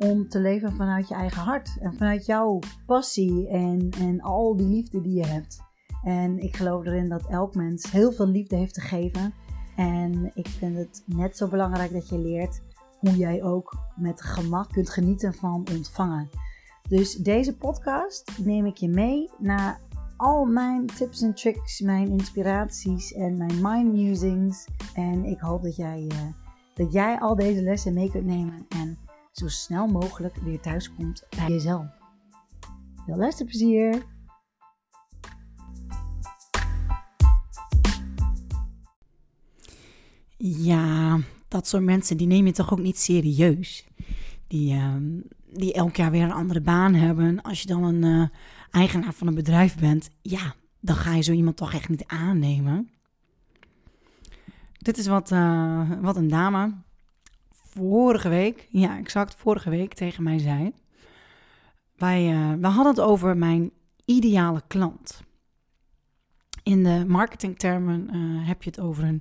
om te leven vanuit je eigen hart. En vanuit jouw passie en, en al die liefde die je hebt. En ik geloof erin dat elk mens heel veel liefde heeft te geven. En ik vind het net zo belangrijk dat je leert hoe jij ook met gemak kunt genieten van ontvangen. Dus deze podcast neem ik je mee naar al mijn tips en tricks, mijn inspiraties en mijn mind musings. En ik hoop dat jij, uh, dat jij al deze lessen mee kunt nemen en zo snel mogelijk weer thuis komt bij jezelf. Veel luisterplezier! Ja, dat soort mensen die neem je toch ook niet serieus. Die, uh, die elk jaar weer een andere baan hebben. Als je dan een uh, eigenaar van een bedrijf bent, ja, dan ga je zo iemand toch echt niet aannemen. Dit is wat, uh, wat een dame vorige week, ja, exact vorige week tegen mij zei. Wij, uh, we hadden het over mijn ideale klant. In de marketingtermen uh, heb je het over een,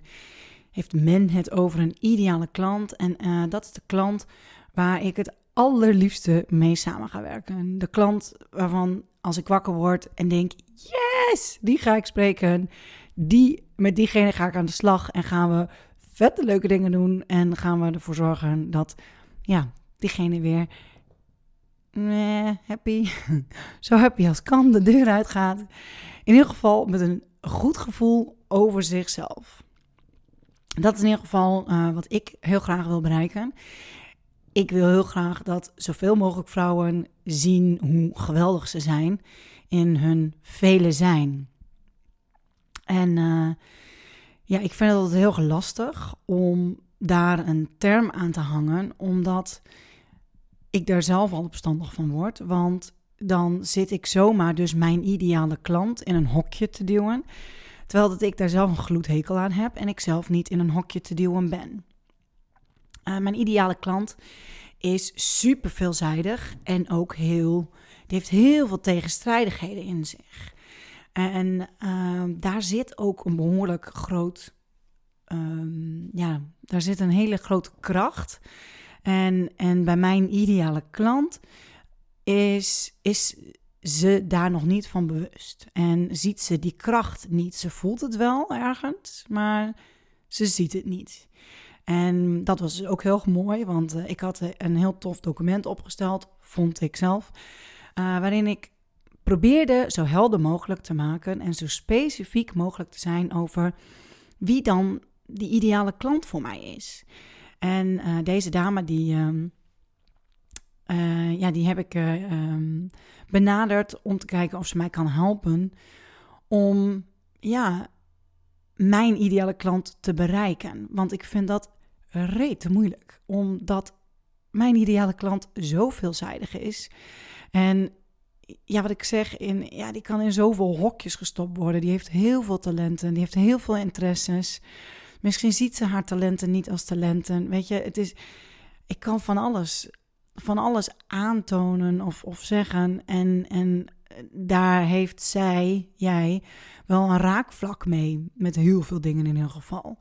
heeft men het over een ideale klant. En uh, dat is de klant waar ik het allerliefste mee samen ga werken. De klant waarvan als ik wakker word en denk, yes, die ga ik spreken. Die, met diegene ga ik aan de slag en gaan we vette leuke dingen doen. En gaan we ervoor zorgen dat ja, diegene weer happy, zo happy als kan, de deur uitgaat. In ieder geval met een goed gevoel over zichzelf. Dat is in ieder geval uh, wat ik heel graag wil bereiken. Ik wil heel graag dat zoveel mogelijk vrouwen zien hoe geweldig ze zijn in hun vele zijn. En uh, ja, ik vind het heel lastig om daar een term aan te hangen, omdat ik daar zelf al opstandig van word. Want dan zit ik zomaar dus mijn ideale klant in een hokje te duwen, terwijl dat ik daar zelf een gloedhekel aan heb en ik zelf niet in een hokje te duwen ben. Uh, mijn ideale klant is super veelzijdig en ook heel, die heeft heel veel tegenstrijdigheden in zich. En uh, daar zit ook een behoorlijk groot, um, ja, daar zit een hele grote kracht. En, en bij mijn ideale klant is, is ze daar nog niet van bewust. En ziet ze die kracht niet. Ze voelt het wel ergens, maar ze ziet het niet. En dat was ook heel mooi, want uh, ik had een heel tof document opgesteld, vond ik zelf, uh, waarin ik probeerde zo helder mogelijk te maken en zo specifiek mogelijk te zijn over wie dan die ideale klant voor mij is. En uh, deze dame, die, um, uh, ja, die heb ik uh, um, benaderd om te kijken of ze mij kan helpen om ja, mijn ideale klant te bereiken. Want ik vind dat rete moeilijk, omdat mijn ideale klant zo veelzijdig is. En ja, wat ik zeg, in, ja, die kan in zoveel hokjes gestopt worden. Die heeft heel veel talenten, die heeft heel veel interesses. Misschien ziet ze haar talenten niet als talenten. Weet je, het is, ik kan van alles, van alles aantonen of, of zeggen. En, en daar heeft zij, jij, wel een raakvlak mee. Met heel veel dingen in ieder geval.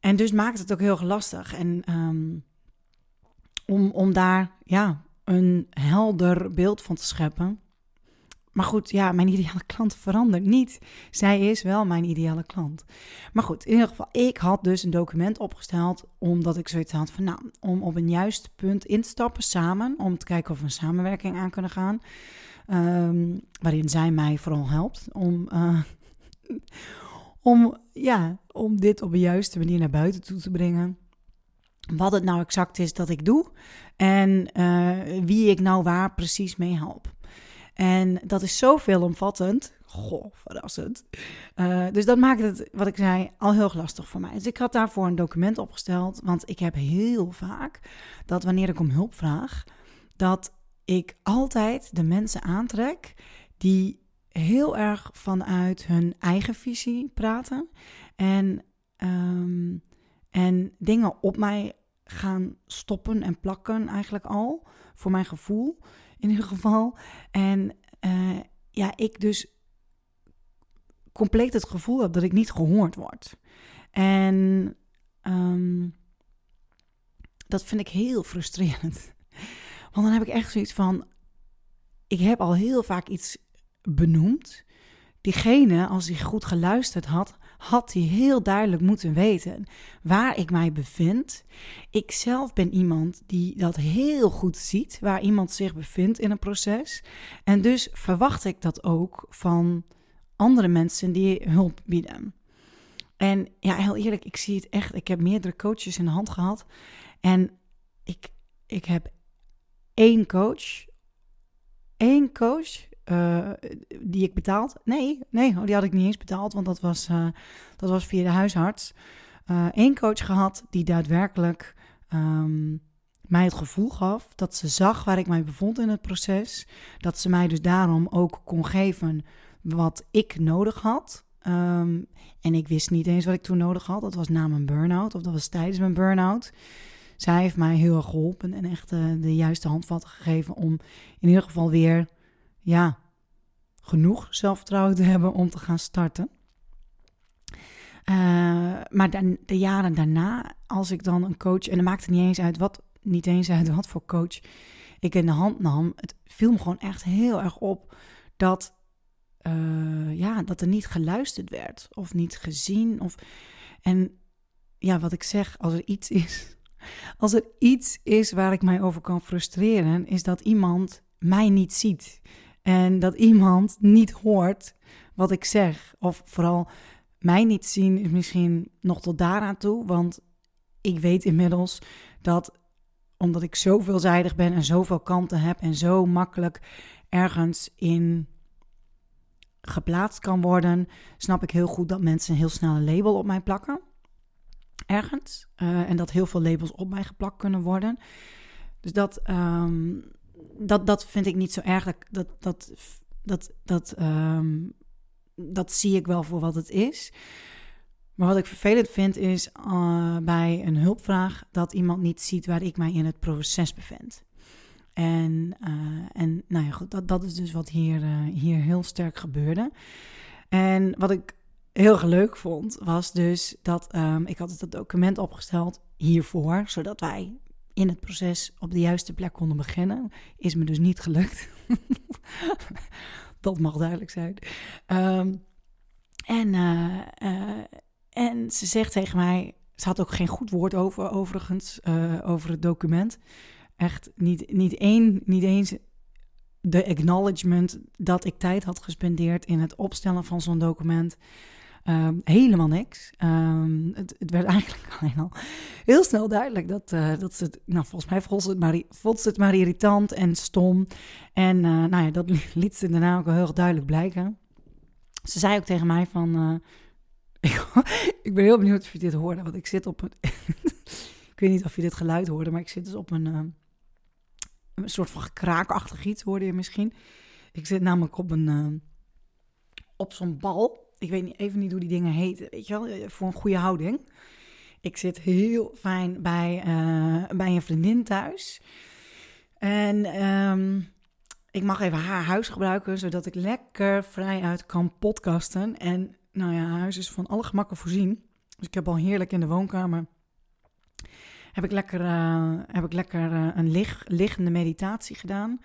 En dus maakt het ook heel lastig. En um, om, om daar, ja, een helder beeld van te scheppen. Maar goed, ja, mijn ideale klant verandert niet. Zij is wel mijn ideale klant. Maar goed, in ieder geval, ik had dus een document opgesteld omdat ik zoiets had van, nou, om op een juist punt in te stappen samen, om te kijken of we een samenwerking aan kunnen gaan, um, waarin zij mij vooral helpt om, uh, om, ja, om dit op een juiste manier naar buiten toe te brengen wat het nou exact is dat ik doe en uh, wie ik nou waar precies mee help. En dat is zo veelomvattend. Goh, verrassend. Uh, dus dat maakt het, wat ik zei, al heel lastig voor mij. Dus ik had daarvoor een document opgesteld. Want ik heb heel vaak dat wanneer ik om hulp vraag, dat ik altijd de mensen aantrek die heel erg vanuit hun eigen visie praten. En, ehm, en dingen op mij gaan stoppen en plakken eigenlijk al. Voor mijn gevoel in ieder geval. En uh, ja, ik dus compleet het gevoel heb dat ik niet gehoord word. En um, dat vind ik heel frustrerend. Want dan heb ik echt zoiets van: ik heb al heel vaak iets benoemd. Diegene, als hij goed geluisterd had, had hij heel duidelijk moeten weten waar ik mij bevind. Ik zelf ben iemand die dat heel goed ziet, waar iemand zich bevindt in een proces. En dus verwacht ik dat ook van andere mensen die hulp bieden. En ja, heel eerlijk, ik zie het echt. Ik heb meerdere coaches in de hand gehad. En ik, ik heb één coach. één coach uh, die ik betaald. Nee, nee, oh, die had ik niet eens betaald, want dat was, uh, dat was via de huisarts. Eén uh, coach gehad die daadwerkelijk um, mij het gevoel gaf dat ze zag waar ik mij bevond in het proces. Dat ze mij dus daarom ook kon geven wat ik nodig had. Um, en ik wist niet eens wat ik toen nodig had. Dat was na mijn burn-out of dat was tijdens mijn burn-out. Zij heeft mij heel erg geholpen en echt de juiste handvatten gegeven om in ieder geval weer ja, genoeg zelfvertrouwen te hebben om te gaan starten. Uh, maar dan, de jaren daarna, als ik dan een coach, en dan maakt het niet eens uit wat, niet eens uit wat voor coach ik in de hand nam, het viel me gewoon echt heel erg op dat, uh, ja, dat er niet geluisterd werd of niet gezien. Of, en ja, wat ik zeg, als er iets is, als er iets is waar ik mij over kan frustreren, is dat iemand mij niet ziet. En dat iemand niet hoort wat ik zeg. Of vooral mij niet zien is misschien nog tot daaraan toe. Want ik weet inmiddels dat omdat ik zo veelzijdig ben en zoveel kanten heb en zo makkelijk ergens in geplaatst kan worden, snap ik heel goed dat mensen heel snel een label op mij plakken. Ergens. Uh, en dat heel veel labels op mij geplakt kunnen worden. Dus dat, um, dat, dat vind ik niet zo erg. Dat, dat, dat, dat, um, dat zie ik wel voor wat het is. Maar wat ik vervelend vind is uh, bij een hulpvraag dat iemand niet ziet waar ik mij in het proces bevind. En, uh, en nou ja, goed, dat, dat is dus wat hier, uh, hier heel sterk gebeurde. En wat ik heel leuk vond, was dus dat um, ik had het document opgesteld hiervoor, zodat wij in het proces op de juiste plek konden beginnen. Is me dus niet gelukt. dat mag duidelijk zijn. Um, en, uh, uh, en ze zegt tegen mij, ze had ook geen goed woord over, overigens, uh, over het document. Echt niet, niet, één, niet eens de acknowledgement dat ik tijd had gespendeerd in het opstellen van zo'n document. Um, helemaal niks. Um, het, het, werd eigenlijk alleen al heel snel duidelijk dat, uh, dat ze nou volgens mij vond ze, het maar, vond ze het maar irritant en stom. En uh, nou ja, dat liet ze daarna ook heel duidelijk blijken. Ze zei ook tegen mij van, uh, ik, ik, ben heel benieuwd of je dit hoorde, want ik zit op een, ik weet niet of je dit geluid hoorde, maar ik zit dus op een, een soort van kraakachtig iets, hoorde je misschien. Ik zit namelijk op een, op zo'n bal ik weet niet, even niet hoe die dingen heten, weet je wel, eh, voor een goede houding. Ik zit heel fijn bij, uh, bij een vriendin thuis. En um, ik mag even haar huis gebruiken, zodat ik lekker vrij uit kan podcasten. En nou ja, huis is van alle gemakken voorzien. Dus ik heb al heerlijk in de woonkamer. Heb ik lekker, uh, heb ik lekker een lig, liggende meditatie gedaan.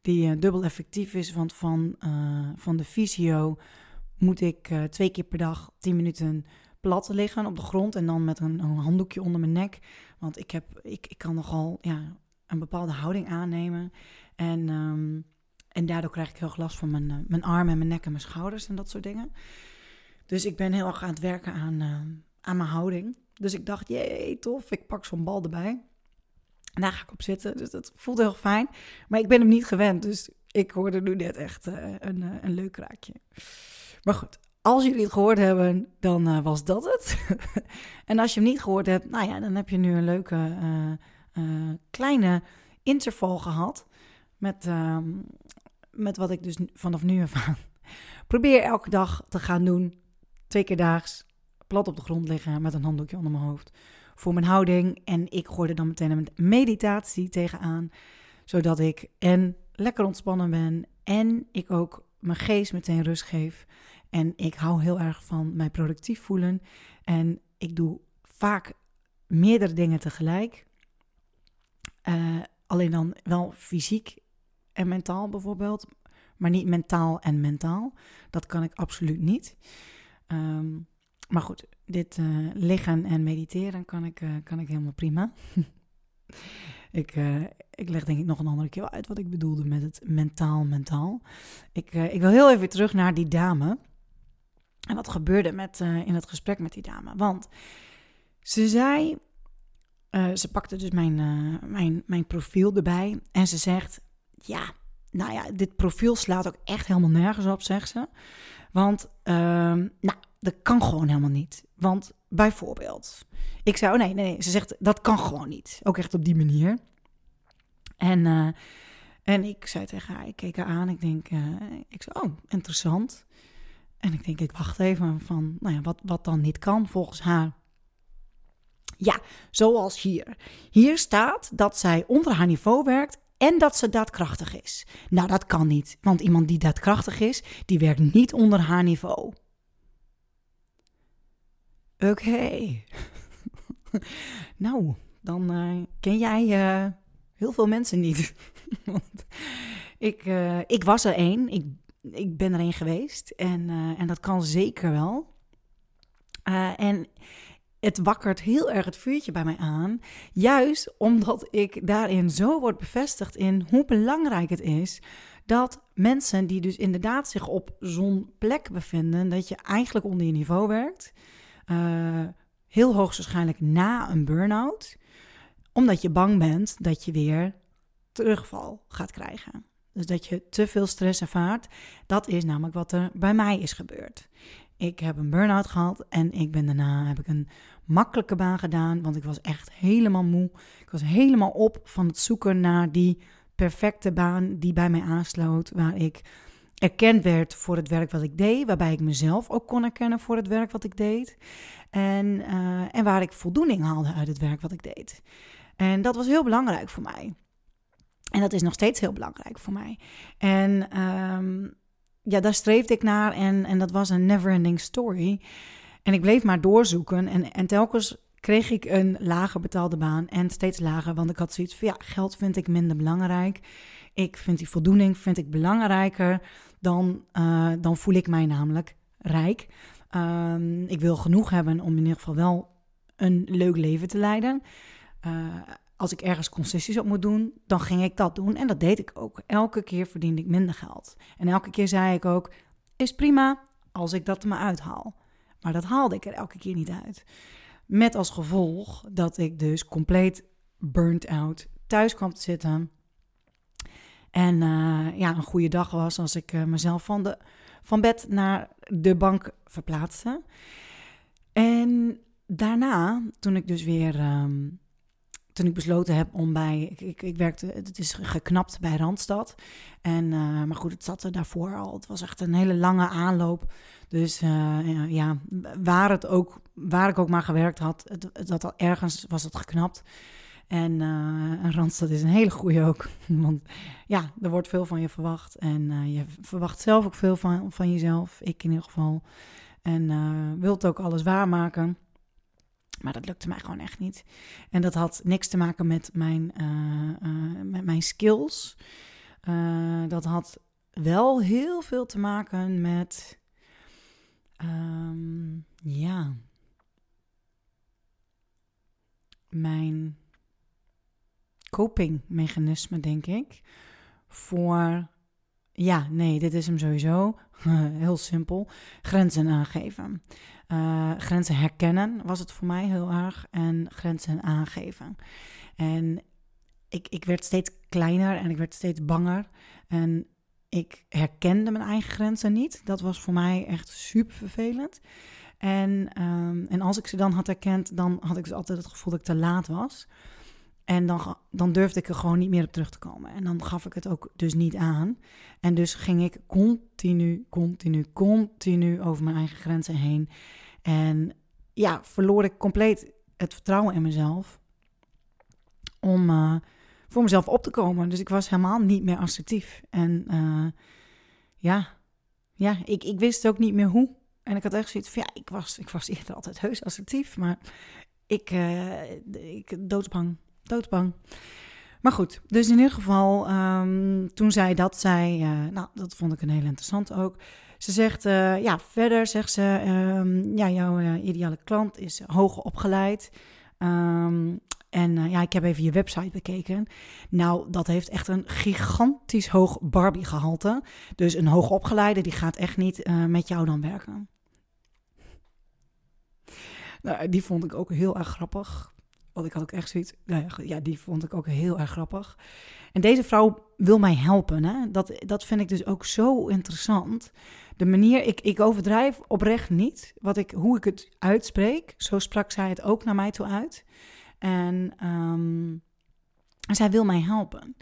Die dubbel effectief is, want van, van de fysio moet ik uh, twee keer per dag 10 minuten plat liggen op de grond en dan met een, een handdoekje onder mijn nek. Want ik, heb, ik, ik kan nogal ja, een bepaalde houding aannemen. En, um, en daardoor krijg ik heel last van mijn, uh, mijn armen en mijn nek en mijn schouders en dat soort dingen. Dus ik ben heel erg aan het werken aan, uh, aan mijn houding. Dus ik dacht, jee, tof, ik pak zo'n bal erbij. En daar ga ik op zitten. Dus dat voelt heel fijn. Maar ik ben hem niet gewend. Dus ik hoorde nu net echt een, een leuk raakje. Maar goed, als jullie het gehoord hebben, dan uh, was dat het. en als je hem niet gehoord hebt, nou ja, dan heb je nu een leuke uh, uh, kleine interval gehad. met, ehm, met wat ik dus vanaf nu af aan probeer elke dag te gaan doen. Twee keer daags, plat op de grond liggen met een handdoekje onder mijn hoofd. Voor mijn houding. En ik gooi er dan meteen een meditatie tegenaan. Zodat ik en lekker ontspannen ben. En ik ook mijn geest meteen rust geef. En ik hou heel erg van mij productief voelen. En ik doe vaak meerdere dingen tegelijk. Uh, alleen dan wel fysiek en mentaal bijvoorbeeld. Maar niet mentaal en mentaal. Dat kan ik absoluut niet. Um, maar goed, dit uh, liggen en mediteren kan ik, uh, kan ik helemaal prima. ik, ik leg denk ik nog een andere keer uit wat ik bedoelde met het mentaal-mentaal. Ik, ik wil heel even terug naar die dame. En wat gebeurde met, in het gesprek met die dame. Want ze zei, ze pakte dus mijn, mijn, mijn profiel erbij. En ze zegt, ja, nou ja, dit profiel slaat ook echt helemaal nergens op, zegt ze. Want, ehm, nou, dat kan gewoon helemaal niet. Want bijvoorbeeld, ik zou, oh nee, nee, nee, ze zegt dat kan gewoon niet. Ook echt op die manier. En, en ik zei tegen haar, ik keek haar aan, ik denk, ik zei, oh, interessant. En ik denk, ik wacht even van, nou ja, wat, wat dan niet kan volgens haar. Ja, zoals hier. Hier staat dat zij onder haar niveau werkt en dat ze daadkrachtig is. Nou, dat kan niet, want iemand die daadkrachtig is, die werkt niet onder haar niveau. Oké. nou, dan uh, ken jij uh, heel veel mensen niet. Want ik, uh, ik was er één. Ik, ik ben er één geweest. En, en dat kan zeker wel. en het wakkert heel erg het vuurtje bij mij aan. Juist omdat ik daarin zo word bevestigd in hoe belangrijk het is dat mensen die dus inderdaad zich op zo'n plek bevinden, dat je eigenlijk onder je niveau werkt. Uh, heel hoogstwaarschijnlijk na een burn-out, omdat je bang bent dat je weer terugval gaat krijgen. Dus dat je te veel stress ervaart. Dat is namelijk wat er bij mij is gebeurd. Ik heb een burn-out gehad en ik ben daarna heb ik een makkelijke baan gedaan, want ik was echt helemaal moe. Ik was helemaal op van het zoeken naar die perfecte baan die bij mij aansloot, waar ik erkend werd voor het werk wat ik deed, waarbij ik mezelf ook kon erkennen voor het werk wat ik deed. En, uh, en waar ik voldoening haalde uit het werk wat ik deed. En dat was heel belangrijk voor mij. En dat is nog steeds heel belangrijk voor mij. En um, ja, daar streefde ik naar en, en dat was een never-ending story. En ik bleef maar doorzoeken en, en telkens kreeg ik een lager betaalde baan en steeds lager, want ik had zoiets van ja, geld vind ik minder belangrijk. Ik vind die voldoening vind ik belangrijker dan, uh, dan voel ik mij namelijk rijk. Um, ik wil genoeg hebben om in ieder geval wel een leuk leven te leiden. Uh, als ik ergens concessies op moet doen, dan ging ik dat doen. En dat deed ik ook. Elke keer verdiende ik minder geld. En elke keer zei ik ook: is prima als ik dat er maar uithaal. Maar dat haalde ik er elke keer niet uit. Met als gevolg dat ik dus compleet burnt out thuis kwam te zitten. En uh, ja, een goede dag was als ik uh, mezelf van, de, van bed naar de bank verplaatste. En daarna, toen ik dus weer. Um, toen ik besloten heb om bij. Ik, ik, werkte, het is geknapt bij Randstad. En, uh, maar goed, het zat er daarvoor al. Het was echt een hele lange aanloop. Dus uh, ja, waar, het ook, waar ik ook maar gewerkt had, het, dat al ergens was het geknapt. En uh, Randstad is een hele goede ook. Want ja, er wordt veel van je verwacht. En je verwacht zelf ook veel van, van jezelf. Ik in ieder geval. En wilt ook alles waarmaken. Maar dat lukte mij gewoon echt niet. En dat had niks te maken met mijn, met mijn skills. dat had wel heel veel te maken met. Um, ja. Mijn copingmechanisme, denk ik. Voor, ja, nee, dit is hem sowieso. heel simpel. Grenzen aangeven. Uh, grenzen herkennen was het voor mij heel erg. En grenzen aangeven. En ik, ik werd steeds kleiner en ik werd steeds banger. En ik herkende mijn eigen grenzen niet. Dat was voor mij echt super vervelend. En, um, en als ik ze dan had herkend, dan had ik dus altijd het gevoel dat ik te laat was. En dan, dan durfde ik er gewoon niet meer op terug te komen. En dan gaf ik het ook dus niet aan. En dus ging ik continu, continu, continu over mijn eigen grenzen heen. En ja, verloor ik compleet het vertrouwen in mezelf. Om uh, voor mezelf op te komen. Dus ik was helemaal niet meer assertief. En uh, ja, ja ik, ik wist ook niet meer hoe. En ik had echt zoiets van, ja, ik was, ik was eerder altijd heus assertief. Maar ik, uh, ik doodsbang doodbang. Maar goed, dus in ieder geval, um, toen zij dat zei, uh, nou, dat vond ik een heel interessant ook. Ze zegt, uh, ja, verder zegt ze, um, ja, jouw uh, ideale klant is hoog opgeleid. Um, en ja, ik heb even je website bekeken. Nou, dat heeft echt een gigantisch hoog Barbie-gehalte. Dus een hoogopgeleide, die gaat echt niet met jou dan werken. Nou, die vond ik ook heel erg grappig. Want ik had ook echt zoiets. Nou ja, ja, die vond ik ook heel erg grappig. En deze vrouw wil mij helpen. Hè? Dat, dat vind ik dus ook zo interessant. De manier, ik, ik overdrijf oprecht niet wat ik, hoe ik het uitspreek. Zo sprak zij het ook naar mij toe uit. En um, zij wil mij helpen.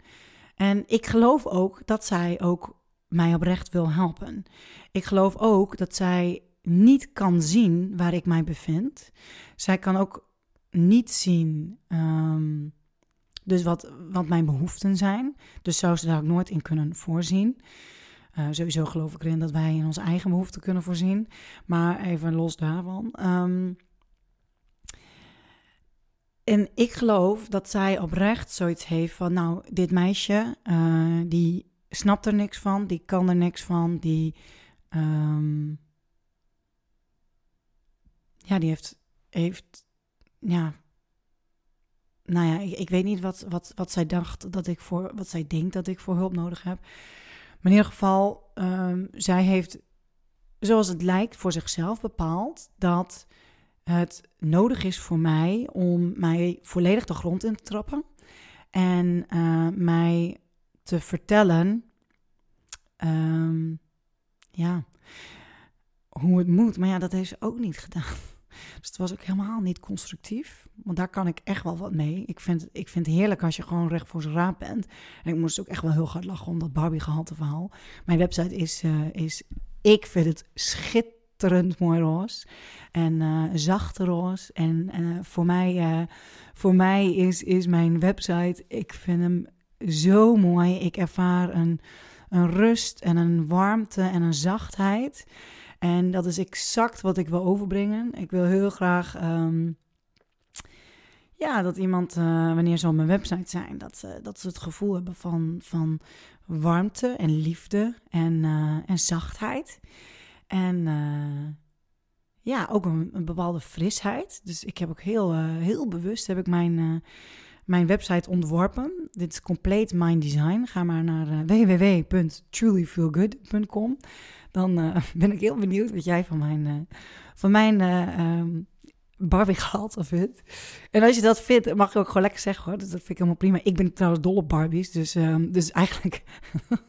En ik geloof ook dat zij ook mij oprecht wil helpen. Ik geloof ook dat zij niet kan zien waar ik mij bevind. Zij kan ook niet zien. Um, dus wat, wat mijn behoeften zijn. Dus zou ze daar ook nooit in kunnen voorzien. Uh, sowieso geloof ik erin dat wij in onze eigen behoeften kunnen voorzien. Maar even los daarvan. Um, en ik geloof dat zij oprecht zoiets heeft van, nou, dit meisje, uh, die snapt er niks van, die kan er niks van, die, um, ja, die heeft, heeft ja, nou ja, ik, ik, weet niet wat, wat, wat zij dacht dat ik voor, wat zij denkt dat ik voor hulp nodig heb. Maar in ieder geval, um, zij heeft, zoals het lijkt, voor zichzelf bepaald dat het nodig is voor mij om mij volledig de grond in te trappen en uh, mij te vertellen, um, ja, hoe het moet. Maar ja, dat heeft ze ook niet gedaan. Het was ook helemaal niet constructief. Want daar kan ik echt wel wat mee. Ik vind, ik vind het heerlijk als je gewoon recht voor zijn raap bent. En ik moest ook echt wel heel hard lachen om dat Barbie gehalte verhaal. Mijn website is, uh, is ik vind het schitterend mooi roze. En uh, zachte roze. En uh, voor mij, voor mij is, is mijn website, ik vind hem zo mooi. Ik ervaar een, een rust en een warmte en een zachtheid. En dat is exact wat ik wil overbrengen. Ik wil heel graag um, ja, dat iemand, uh, wanneer ze op mijn website zijn, dat, uh, dat ze het gevoel hebben van, van warmte en liefde en, uh, en zachtheid. En ja, ook een, een, bepaalde frisheid. Dus ik heb ook heel, heel bewust heb ik mijn, mijn website ontworpen. Dit is compleet mijn design. Ga maar naar www.trulyfeelgood.com dan uh, ben ik heel benieuwd wat jij van mijn, uh, van mijn uh, um, Barbie gehalte vindt. En als je dat vindt, mag je ook gewoon lekker zeggen hoor. Dat vind ik helemaal prima. Ik ben trouwens dol op Barbies. Dus, um, dus eigenlijk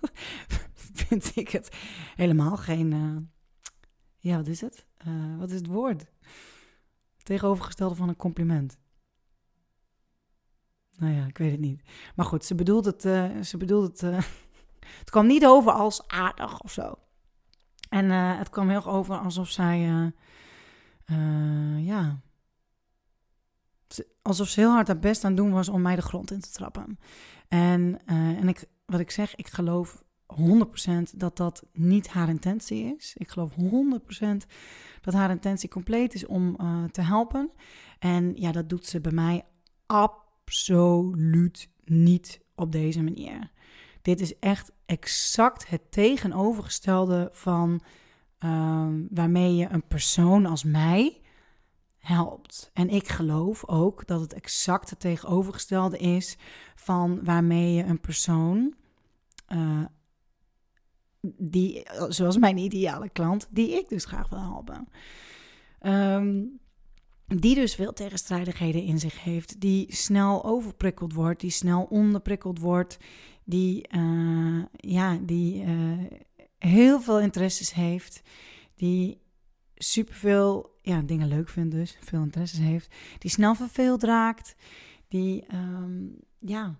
vind ik het helemaal geen... ja, wat is het? wat is het woord? Tegenovergestelde van een compliment. Nou ja, ik weet het niet. Maar goed, ze bedoelt het... ze bedoelt het... het kwam niet over als aardig of zo. En uh, het kwam heel over alsof zij, uh, uh, ja, alsof ze heel hard haar best aan doen was om mij de grond in te trappen. En, en ik, wat ik zeg, ik geloof 100% dat dat niet haar intentie is. Ik geloof 100% dat haar intentie compleet is om te helpen. En ja, dat doet ze bij mij absoluut niet op deze manier. Dit is echt exact het tegenovergestelde van uh, waarmee je een persoon als mij helpt. En ik geloof ook dat het exact het tegenovergestelde is van waarmee je een persoon, uh, die, zoals mijn ideale klant, die ik dus graag wil helpen. Um, die dus veel tegenstrijdigheden in zich heeft, die snel overprikkeld wordt, die snel onderprikkeld wordt, die, uh, ja, die uh, heel veel interesses heeft, die superveel ja, dingen leuk vindt dus, veel interesses heeft, die snel verveeld raakt, die, ehm, ja,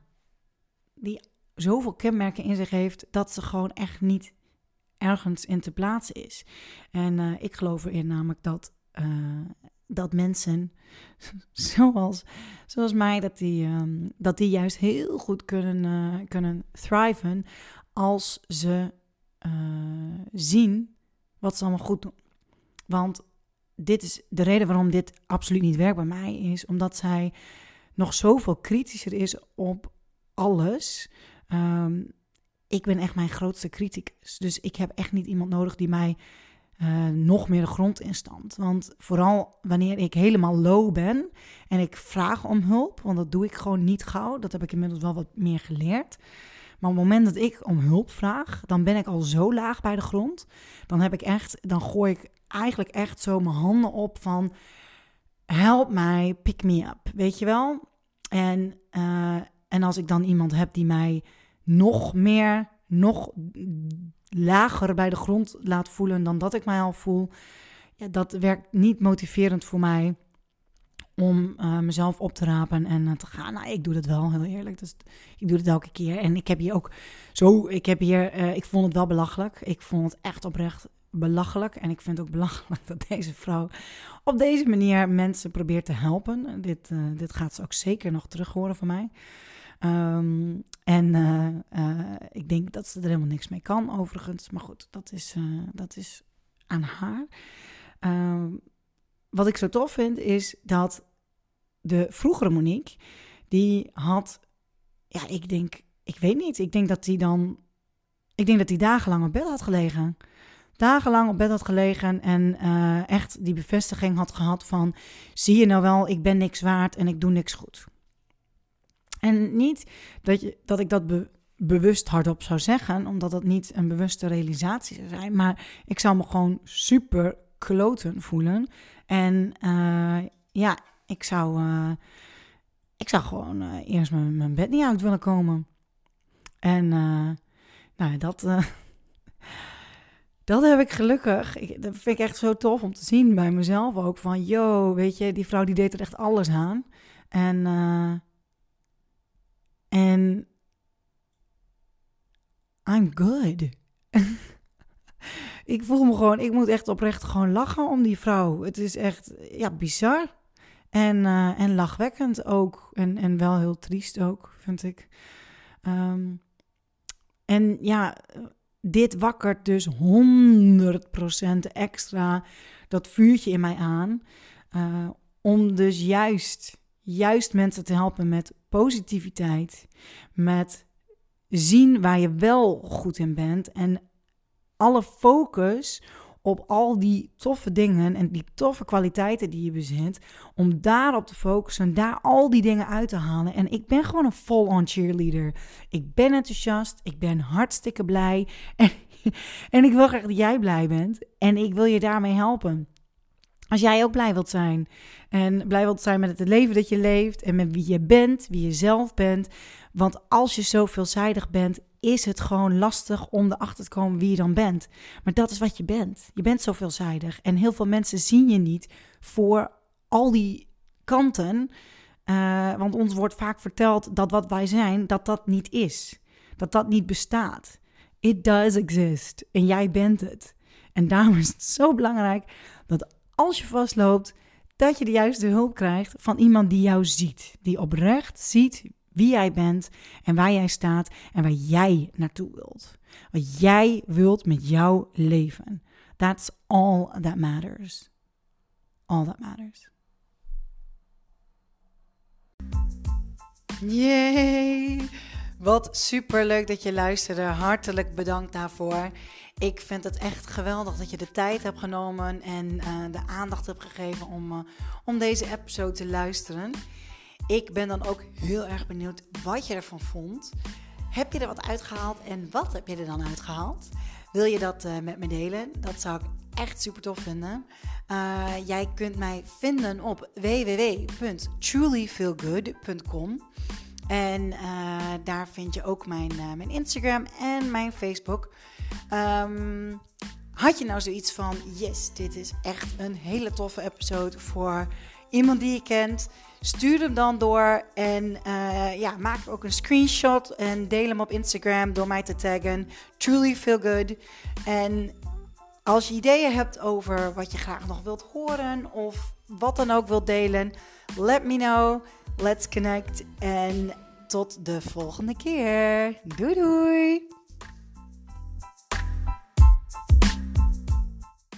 die zoveel kenmerken in zich heeft dat ze gewoon echt niet ergens in te plaatsen is. En uh, ik geloof erin namelijk dat, dat mensen zoals, zoals mij, dat die, um, dat die juist heel goed kunnen, uh, kunnen thriven als ze zien wat ze allemaal goed doen. Want dit is de reden waarom dit absoluut niet werkt bij mij, is omdat zij nog zoveel kritischer is op alles. Um, ik ben echt mijn grootste criticus. Dus ik heb echt niet iemand nodig die mij uh, nog meer de grond instampt. Want vooral wanneer ik helemaal low ben en ik vraag om hulp, want dat doe ik gewoon niet gauw. Dat heb ik inmiddels wel wat meer geleerd. Maar op het moment dat ik om hulp vraag, dan ben ik al zo laag bij de grond. Dan heb ik echt, dan gooi ik eigenlijk echt zo mijn handen op van help mij, pick me up, weet je wel? En, uh, en als ik dan iemand heb die mij nog meer, nog lager bij de grond laat voelen dan dat ik mij al voel, ja, dat werkt niet motiverend voor mij om uh, mezelf op te rapen en uh, te gaan. Nou, ik doe dat wel, heel eerlijk. Dus ik doe het elke keer. En ik heb hier ook zo, ik heb hier, uh, ik vond het wel belachelijk. Ik vond het echt oprecht belachelijk. En ik vind het ook belachelijk dat deze vrouw op deze manier mensen probeert te helpen. Dit, dit gaat ze ook zeker nog terug horen van mij. Um, en uh, uh, ik denk dat ze er helemaal niks mee kan, overigens. Maar goed, dat is, uh, dat is aan haar. Um, wat ik zo tof vind, is dat de vroegere Monique, die had, ja, ik denk, ik weet niet, ik denk dat die dan, ik denk dat die dagenlang op bed had gelegen. Dagenlang op bed had gelegen en echt die bevestiging had gehad van, zie je nou wel, ik ben niks waard en ik doe niks goed. En niet dat, je, dat ik dat be, bewust hardop zou zeggen, omdat dat niet een bewuste realisatie zou zijn. Maar ik zou me gewoon super kloten voelen. En uh, ja, ik zou, uh, ik zou gewoon uh, eerst mijn, mijn, bed niet uit willen komen. En nou, dat, dat heb ik gelukkig. Ik, dat vind ik echt zo tof om te zien bij mezelf ook. Van, yo, weet je, die vrouw die deed er echt alles aan. En en I'm good. ik voel me gewoon, ik moet echt oprecht gewoon lachen om die vrouw. Het is echt, ja, bizar. En, uh, en lachwekkend ook. En, en wel heel triest ook, vind ik. Um, en ja, dit wakkert dus 100% extra dat vuurtje in mij aan. Uh, om dus juist, juist mensen te helpen met positiviteit, met zien waar je wel goed in bent en alle focus op al die toffe dingen en die toffe kwaliteiten die je bezit, om daarop te focussen, daar al die dingen uit te halen. En ik ben gewoon een full-on cheerleader. Ik ben enthousiast, ik ben hartstikke blij en, en ik wil graag dat jij blij bent en ik wil je daarmee helpen. Als jij ook blij wilt zijn en blij wilt zijn met het leven dat je leeft en met wie je bent, wie je zelf bent. Want als je zo veelzijdig bent, is het gewoon lastig om erachter te komen wie je dan bent. Maar dat is wat je bent. Je bent zo veelzijdig. En heel veel mensen zien je niet voor al die kanten. Uh, want ons wordt vaak verteld dat wat wij zijn, dat dat niet is. Dat dat niet bestaat. It does exist. En jij bent het. En daarom is het zo belangrijk dat als je vastloopt, dat je de juiste hulp krijgt van iemand die jou ziet. Die oprecht ziet wie jij bent en waar jij staat en waar jij naartoe wilt. Wat jij wilt met jouw leven. That's all that matters. All that matters. Yay! Wat super leuk dat je luisterde. Hartelijk bedankt daarvoor. Ik vind het echt geweldig dat je de tijd hebt genomen en uh, de aandacht hebt gegeven om, uh, om deze episode te luisteren. Ik ben dan ook heel erg benieuwd wat je ervan vond. Heb je er wat uitgehaald en wat heb je er dan uitgehaald? Wil je dat uh, met me delen? Dat zou ik echt super tof vinden. jij kunt mij vinden op www.trulyfeelgood.com. En daar vind je ook mijn, mijn Instagram en mijn Facebook. Um, had je nou zoiets van: yes, dit is echt een hele toffe episode voor iemand die je kent? Stuur hem dan door en uh, ja, maak ook een screenshot en deel hem op Instagram door mij te taggen. Truly feel good. En als je ideeën hebt over wat je graag nog wilt horen of wat dan ook wilt delen, let me know. Let's connect en tot de volgende keer. Doei doei!